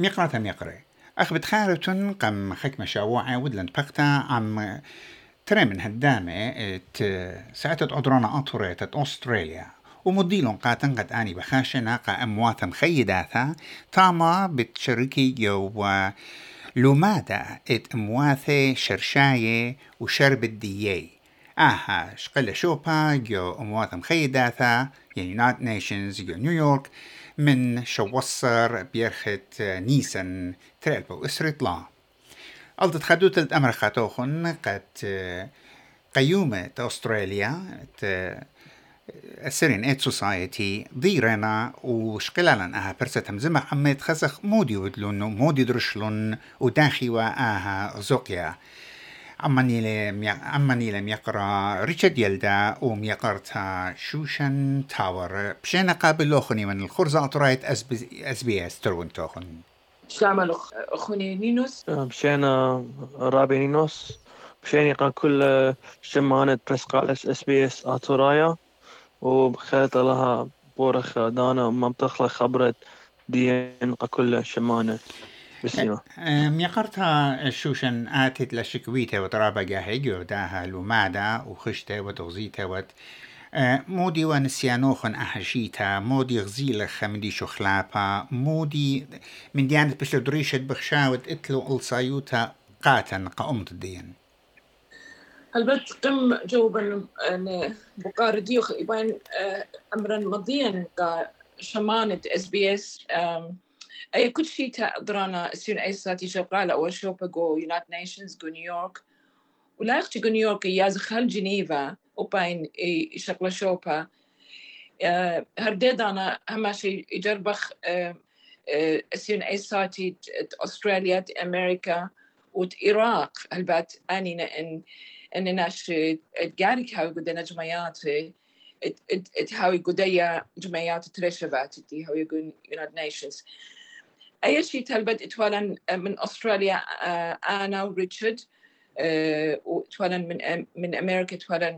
ميقرة ميقرة أخ بتخارتون قم خك مشاوعة ودلن بقتا عم ترى من هدامة ساعتت عدرانا أطوريتت أستراليا. ومديلون قاتن قد آني بخاشنا قا أمواتا مخيداتا تاما بتشركي جو لومادا إت امواثي شرشاية وشرب الديي آها شقل شوبا جو امواثا مخيداتا يعني نات نيشنز جو نيويورك من شوصر بيرخت نيسن تريلبو اسرت لا ألت خدوت الأمر خاتوخن قد قيومة أستراليا السرين ايت سوسايتي ضيرنا وشقلالا آها برسة همزمة عميت خسخ مودي ودلون مودي درشلون وداخي واها زوقيا. عماني لم عماني لم يقرأ ريتشارد يلدا وميقرتا شوشن تاور. بشينا قابل لوخني من الخرزة أطرأيت أس بي أس ترون توخن شامل أخوني نينوس. مشينا رابي نينوس. مشيني قا كل شمانة برسقال اس بي إس اتورايا وخلت لها بورخ دانا ما بتخلى خبرت دين كل شمانة بسيما ميقرتها شوشن آتت لشكويته وطرابة جاهيجو داها لومادا وخشته وتغزيته وت مودي ونسيانوخن أحشيتا مودي غزيلة خمدي شخلابا مودي من ديانة بشلو دريشة بخشاوت اتلو الصايوتا قاتن قأمت الدين البت قم جوبا بقارديو يبان امرا مضيا شمانة اس بي اس أي كل شيء تقدرانا سين أي ساتي شغالة أو شوبا جو يونايت نيشنز جو نيويورك ولا يختي جو نيويورك ياز خل جنيفا. وباين شغلة شوبا هرديد أنا هم شيء يجربخ سين أي ساتي أستراليا أمريكا والعراق البات أني ان ان ناش تقارك هاوي قدنا جمعيات هاوي قديا جمعيات ترشبات تي هاوي يقول يونايتد نيشنز اي شيء تلبد اتوالا من أستراليا أنا وريتشارد وتوالا من من أمريكا توالا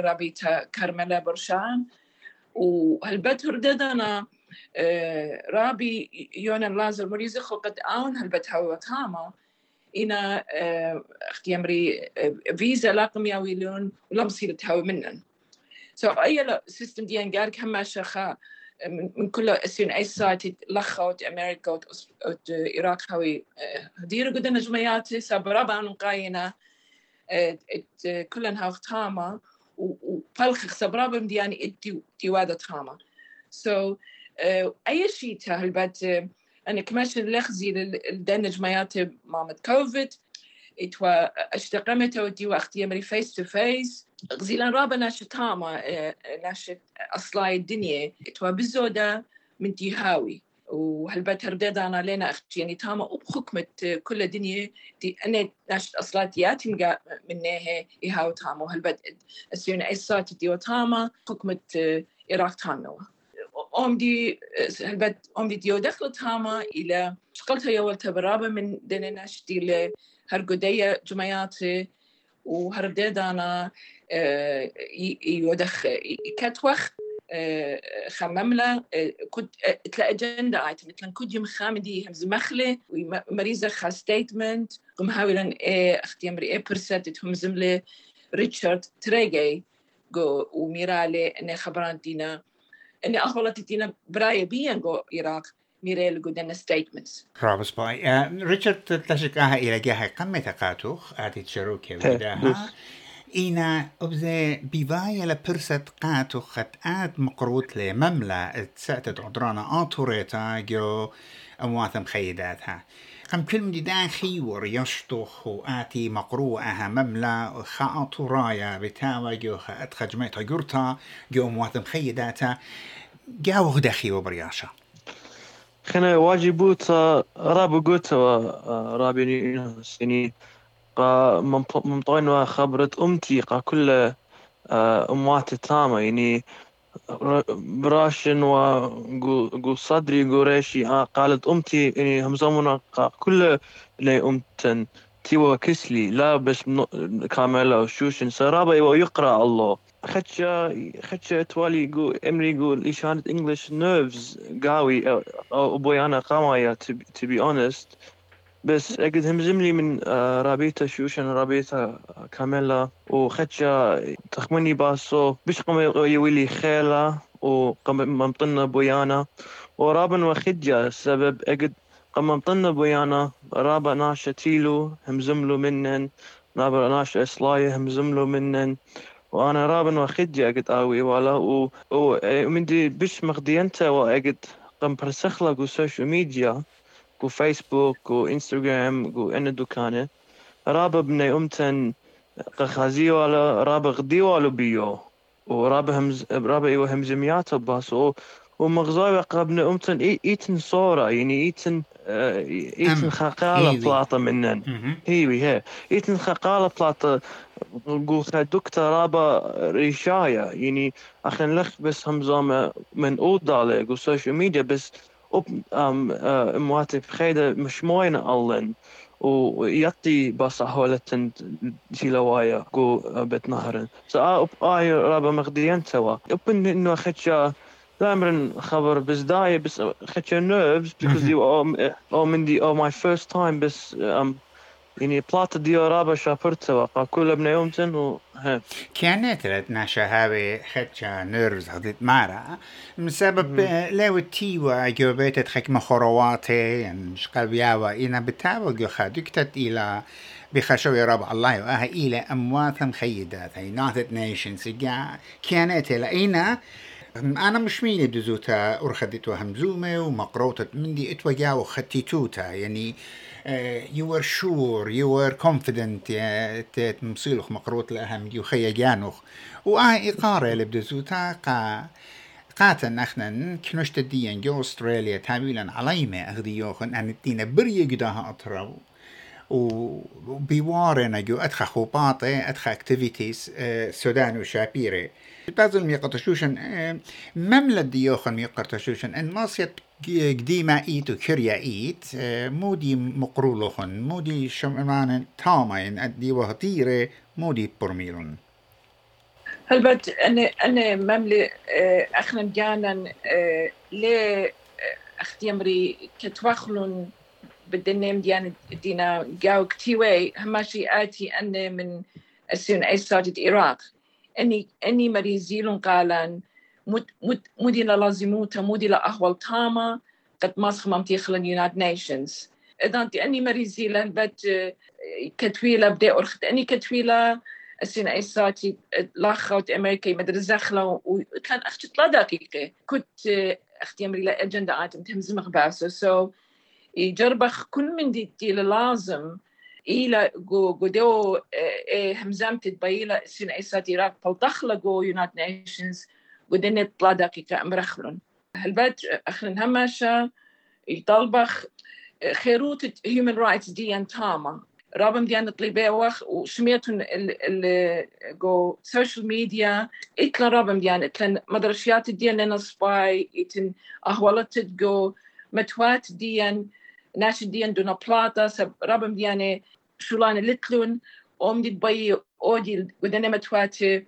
رابيتا كارميلا برشان. وهالبت هرددنا رابي يونا لازر مريزي خلقت آون هالبت هاوي وتاما إنا أختي أمري فيزا لاقم يا ويلون ولا مصير تهاوي منن. سو أي سيستم ديان قارك هم شخا من كل اسين أي سايت لخوت أمريكا وت العراق هاوي هدير قدنا جمعيات سابرابا نقاينا كلن هاو تاما وفلخ سبرابا مدياني ادي وادا تاما. سو أي شيء تهلبت أنا كماش لخزي للدنج مياتي مامت كوفيد إتوا اشتقمت ودي وقت يمري فيس تو فيس غزيلا رابا ناش تاما ناش أصلاي الدنيا إتوا بزودة من تيهاوي وهالبت هرداد أنا لنا أختي يعني تاما وبحكمة كل دنيا دي أنا ناش أصلاتياتي من نهي إيهاو تاما وهالبت أسيون إيسات دي وتاما حكمة إراق تاما أمدي هلبت أمدي ديو دخلت هاما إلى شقلتها يولتها برابة من دينا نشتي ل هرقودية جمعياتي وهرديد أنا يودخ كتوخ خمملا كنت تلا اجندا ايتم مثلا كنت يوم خامدي همز مخلة ومريزة خا ستيتمنت قم هاولا إيه أختي امري إيه برسات هم زملة ريتشارد تريجي جو وميرالي اني خبران دينا اني اخولت تينا براي بيان جو العراق ميريل قدنا ستيتمنتس رابس باي. ريتشارد تشك آها إلى جهة. قمة قاتوخ آتي تشروكي وداها إنا أبزي بيفايا لبرسة قاتو خط آد مقروط لمملة تسأتت عدرانا آتوريتا جو أمواثم خيداتها. قم كل من داخي وريشتوخ وآتي مقروءها مملة. خاطو رايا بتاوى جو أتخجميتا جرتا جو أمواثم خيداتها. جاو غدخي وبرياشا. خنا واجبوت رابو قوت رابي سني قا ممطين خبرة أمتي قا كل أموات تامة يعني براشن وقو صدري قريشي قالت أمتي يعني همزمنا كل لي أمتن. تيوا كسلي لا بس كاملة وشوشن سرابة يقرأ الله. خدشة خدشة توالي يقول امري يقول إشانة انجلش نيرفز قاوي أو أبوي أنا قامايا to be honest. بس اقد همزملي من رابيتا شوشن رابيتا كاميلا وخدشة تخمني باسو بش قم يولي خيلة وقم ممطنا بويانا ورابن وخدجة سبب اقد قم ممطنا بويانا رابا ناشا تيلو همزملو منن رابا ناشا اصلاية همزملو منن. وأنا رابن وخدجة اقد آوي ولا و ومندي بش مغدينتا واقد قم برسخلق وسوشيال ميديا كو فيسبوك كو انستغرام كو ان دكانة. رابا بني امتن قخازي ولا رابا غدي ولا بيو. ورابا همز رابا أيوه همزميات باس ومغزاوي قبل امتن ايتن صورة يعني ايتن ايتن خقالة بلاطة منن. هيوي هي. ايتن خقالة بلاطة قول دكتور رابا ريشاية يعني أخن لخ بس همزامة من اودالة قول سوشيال ميديا بس ام مواتب خيدة مش موين ألن. ويطي بس حولة جيلوايا قو بيت نهرن. سا آي رابا مغديان توا أبن إنه خدشا دائما خبر بس داي بس خدشا nerves because you are oh من دي oh my first time بس um يعني بلاطة ديورابا كل ابن يومتن و كانت ناشا هاوي خدشا نيرز هديت مارا من سبب لو تيوا جوبيت تخك مخرواتي يعني مش قلبياوا إنا بتاوا جو خادكتت إلى بخشوي رب الله وآها إلى أموات خيدات هي ناتت نيشنز كانت إلى أنا مش مين بدزوتا أرخدت وهمزومة ومقروطة مندي اتوجا وختيتوتا يعني you were sure you were confident تمصيلخ مقروط لأهم يخي جانوخ وآه إقارة اللي بدزوتا قا قاتن اخنا كنوشت ديان جو أستراليا تابيلا عليما اغديوخن أن الدين برية قداها اطرو وبيوارنا جو أدخا خوباطي أدخا اكتيفيتيز سودان وشابيري بعض الميقتشوشن مملة ديوخن ميقتشوشن إن ماسيت قديمة ايت وكريا ايت مودي مقرولوخن مودي شمان تامين ادي وهطيرة مودي برميلون هلبت أنا أنا مملي اخنا جانا ليه اختيمري كتوخلون بدنم ديان دينا جاو كتيوي هماشي آتي أنا من السن أي ساجد إيراق أني أني مريزيلون قالان مد مد مدينا لازموتا مدينا أهوال تاما قد ماسخ ممتي خلن يونايت نيشنز إذا أنت أني مريزيلا بد كتويلة بدي أرخت أني كتويلة السنة أي ساتي لاخوت أمريكا مدرزخلة وكان أختي لا دقيقة كنت أختي أمريكا أجندة آتم تهمزم غباسو so يجربخ كل من دي لازم إلى جو جو دو همزمت تبايلا سين إيسات إيراق فالدخلة جو نيشنز ودنيا طلا دقيقة أمرخلون هالبات أخرن هماشا يطلبخ. خيروت هيومن رايتس دي أن تاما. رابم ديان طلبي وخ وشميتون ال جو سوشيال ميديا اتلا رابم ديان اتلا مدرشيات ديان لنا سباي اتن اهولت جو متوات ديان ناش ديان دونا بلاتا سب رابم دياني شولان لتلون. أوم دي باي أودي ودنا متواتي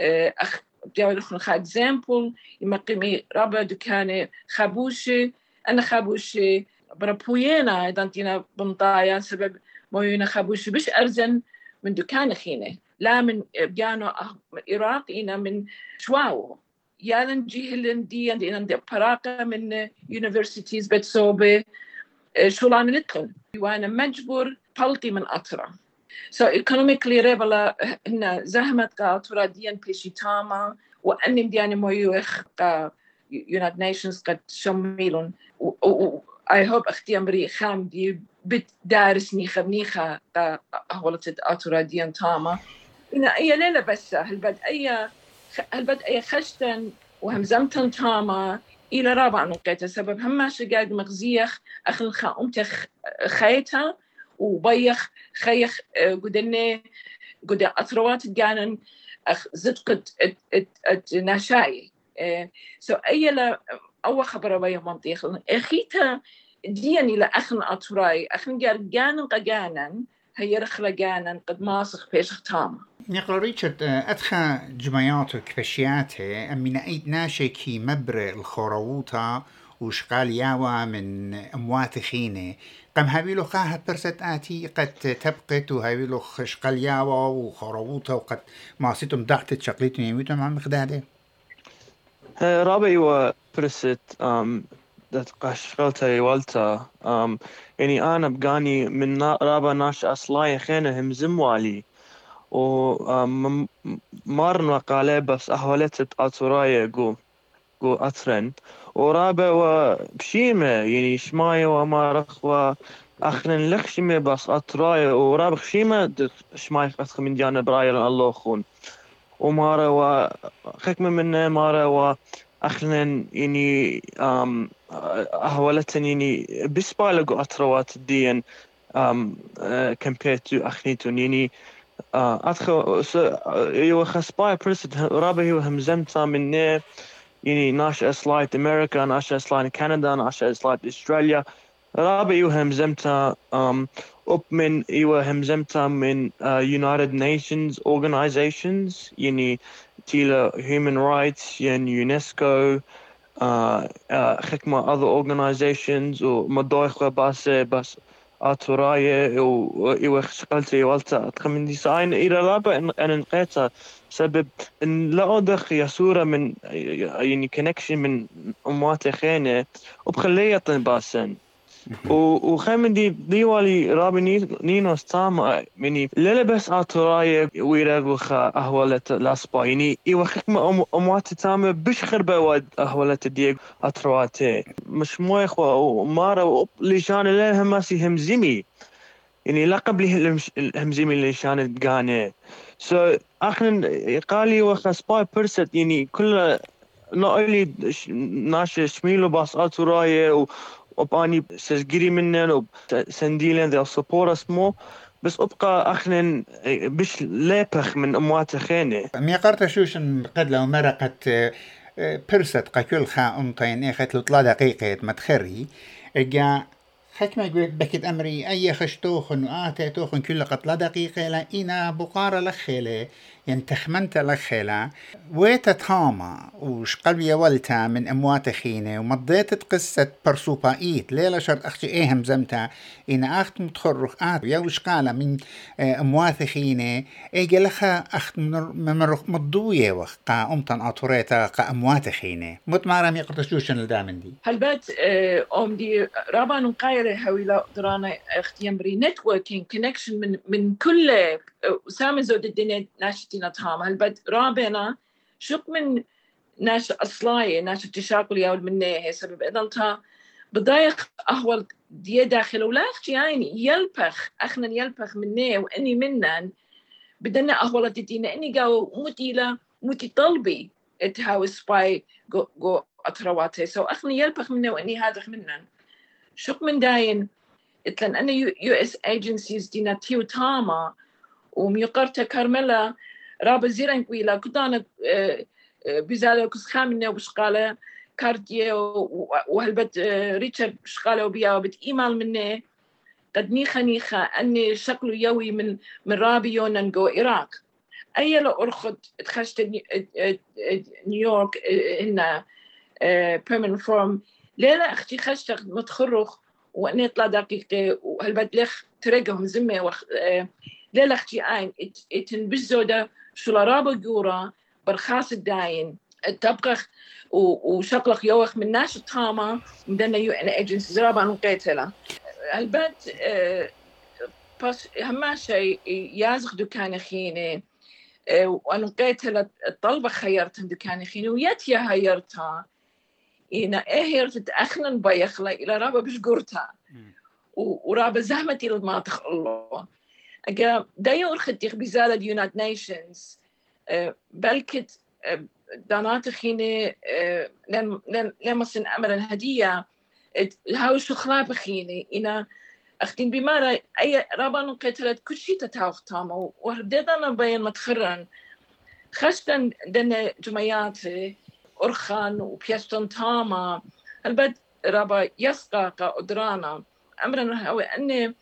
أخ بيعمل لكم خا اكزامبل يمقيمي رابا دكاني خابوشي أنا خابوشي برابوينا اذا انتينا بنطايا سبب موينا خابوشي بش أرزن من دكان خينة. لا من بيانو العراق إنا من شواو. يالن جيهلن دي عندنا عندي براقة من يونيفرسيتيز بتسوبي شولان لتلن وأنا مجبور بلطي من أطرا. So economically ريبلا هنا زهمت قاطرة ديان بيشي تاما وأني مدياني مويوخ قا United Nations قد شميلون I hope أختي أمري خام دي بت دارس نيخا بنيخا قا أهولت أطرا ديان تاما إنا أي ليلة بس هل أي هل أي خشتن وهمزمتن تاما إلى رابع نقطة سبب هم شقاق مغزيخ أخن خا أمتخ خيتا وبيخ خيخ قدني قد أطروات جانن زدقت أت ناشاي سو أي لا أول خبر بيا منطيخ. أخيتا دياني أخن أطراي أخن جار جانن قجانن هي رخلقانا قد ماسخ بيش تام. نقل ريتشارد أدخى جمعيات كفشياته من أيد ناشي كي مبر الخرووطة وشقال ياوا من أموات خينة. قم هابيلو خاها برست آتي قد تبقت وهابيلو خشقال ياوا وخرووطة وقد ماسيتم ضعت شقليتم يميتم عم مخدادة. رابي وبرست قشغلتا والتا يعني أنا بقاني من رابا ناش أصلاي خينة هم زموالي. و مارن وقالة بس أهولت أطرايا جو جو أطرن ورابا وبشيمة يعني شماية وما رخوة أخرن لخشمة بس أطرايا ورابا خشيمة شماية أخ من جانب رايا الله خون. ومارا وخكمة منه مارا و أخلن يعني أهولتن يعني بسبالغو أتروات الدين كمبيرت تو أخنيتون. يعني أدخل يو خسباي برست رابع يو همزمتا من يعني ناش سلايت أمريكا ناش سلايت كندا ناش سلايت أستراليا. رابع يو همزمتا up من يو همزمتا من United Nations organizations يعني تيلا human rights يعني يونسكو خكمة other organizations ومدوخة بس بس أتوراية و شغلتي والتا من ديزاين إلى رابع ان انقيتا سبب إن لا أدخ يسورة من يعني كونكشن من أموات خينة وبخليه باسن وخيمن دي ديوالي رابي نينو ستاما يعني للا بس اتوراي ويرا وخا اهولت لاسبا. يعني ايوا خكمة أموات تاما بش خربا واد اهولت ديق اترواتي مش مو اخوا ومارا لشان لها هماسي همزمي يعني لقب لي الهمزمي اللي شان تقاني سو أخن قالي وخا سباي بيرست يعني كل نقلي ناش شميلو باس اتوراي وباني سجري منن they'll support us more بس ابقى اخنن بش ليبخ من اموات خينه مي قرت شوشن قد لو مرقت برست قكل خا امطين اخت لطلا دقيقة متخري اجا حكمة بكت أمري أي خشتوخن وآتي توخن كل قطلة دقيقة لا إنا بقارة لخيلة. ينتخمنت لخيلة ويتا تاما وش قلبي ولتا من أموات خينة؟ ومضيت قصة برسوبايت ليلة شرط أختي إيه همزمتا؟ إنا أخت متخرخ آت. يا وش قال من أموات خينة؟ إيه لخا أخت ممرخ مضوية وخ. قا أمتن أطوريتا قا أموات خينة. متمارا مي قرتشوشن الدامن دي. هلبت أم دي رابان قايرة هوي درانا اختيامبري نتوركينج كونكشن من من كل وسام زود الدنيا ناشتنا تام هلبت رابنا شق من ناش أصلاية ناش تشاكل ياول مني سبب. إذا تا بضايق أهول دي داخل. ولا أختي يعني يلبخ أخنا يلبخ مني وإني منن. بدنا أهول تدينا إني قاو متيلا متي طلبي. اتهاو سباي جو جو أترواتي. سو أخنا يلبخ مني وإني هذا منن. شق من داين. إتلن أنا يو اس ايجنسيز دينا تيو تاما. وميقرتا كارميلا رابا زيران كويلا كدانا بزالة كسخامنا وبشقالة كارديا وهلبت ريتشارد بشقالة وبيا وبت إيمال مني. قد نيخا نيخا أني شكله يوي من من رابي يونان جو إيراق. أي لو أرخد تخشت نيويورك هنا بيرمنت فورم ليلة أختي خشت متخرخ وأني طلع دقيقة وهلبت لخ ترقهم زمة وخ ليلة أختي عين اتنبزو شو لرابا جورا برخاص الداين. تبقى وشقلق يوخ من ناس تاما مدنا يو ان ايجنسيز رابا نقيتلا البت بس هما شيء يازخ دكان خيني وأنا قيتلا الطلبة خيرتهم دكان خيني ويتيا هيرتها إنا إيه هيرت أخنا بيخلا إلى رابا بش قرتها ورابا زهمتي الماتخ الله. دايو أرخدتيخ بزالة اليونايتد نيشنز بلكت دانات خيني لما سن أمر الهدية هاو شخلا بخيني إنا أختين بمارا أي رابان قتلت كل شيء تتاوخ تاما وهردنا بين متخرن. خشتن دنا جمعيات أرخان وبيستن تاما. البد رابا يسقى قدرانا أمرنا هو أني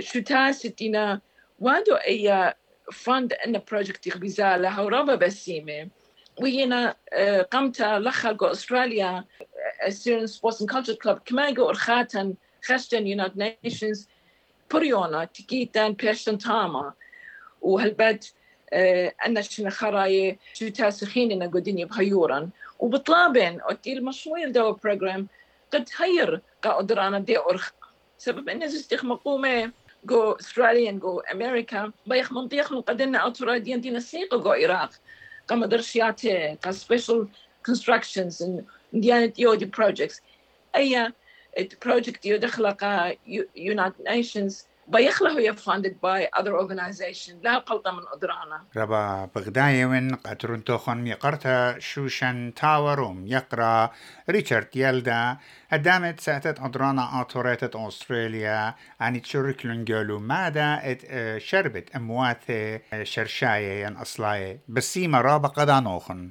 شو تاستينا وادو اي فند إن بروجكت غبيزالة هاو ربا بسيمة. وينا قمت لخلق أستراليا Syrian Sports and Culture Club كما يقول خاتن خشتن United Nations بريونا تكيتن بيشتن تاما. وهالبد أنا شنا خراي شو تاسخين إن قديني بهيورا وبطلابين أتي المشروع دو بروجرام قد هير قادرانا دي أرخ سبب إن زستيخ مقومة جو استراليان جو أمريكا بيخ منطيخ من قدنا أطرا دين دين السيقة جو إراق قام درشياتي قا سبيشل constructions and ديانة يودي projects. أي project يدخلق United Nations بيخله هي funded by other organization. لا قلطة من أدرانا ربا بغداية وين قطرون توخن ميقرتا شوشن تاوروم. يقرأ ريتشارد يلدا. هدامت ساعتت أدرانا أطوريتت أستراليا. عن تشرك لنجولو. ماذا إت شربت؟ أموات شرشاية ين أصلاية. بسيمة رابا قدا نوخن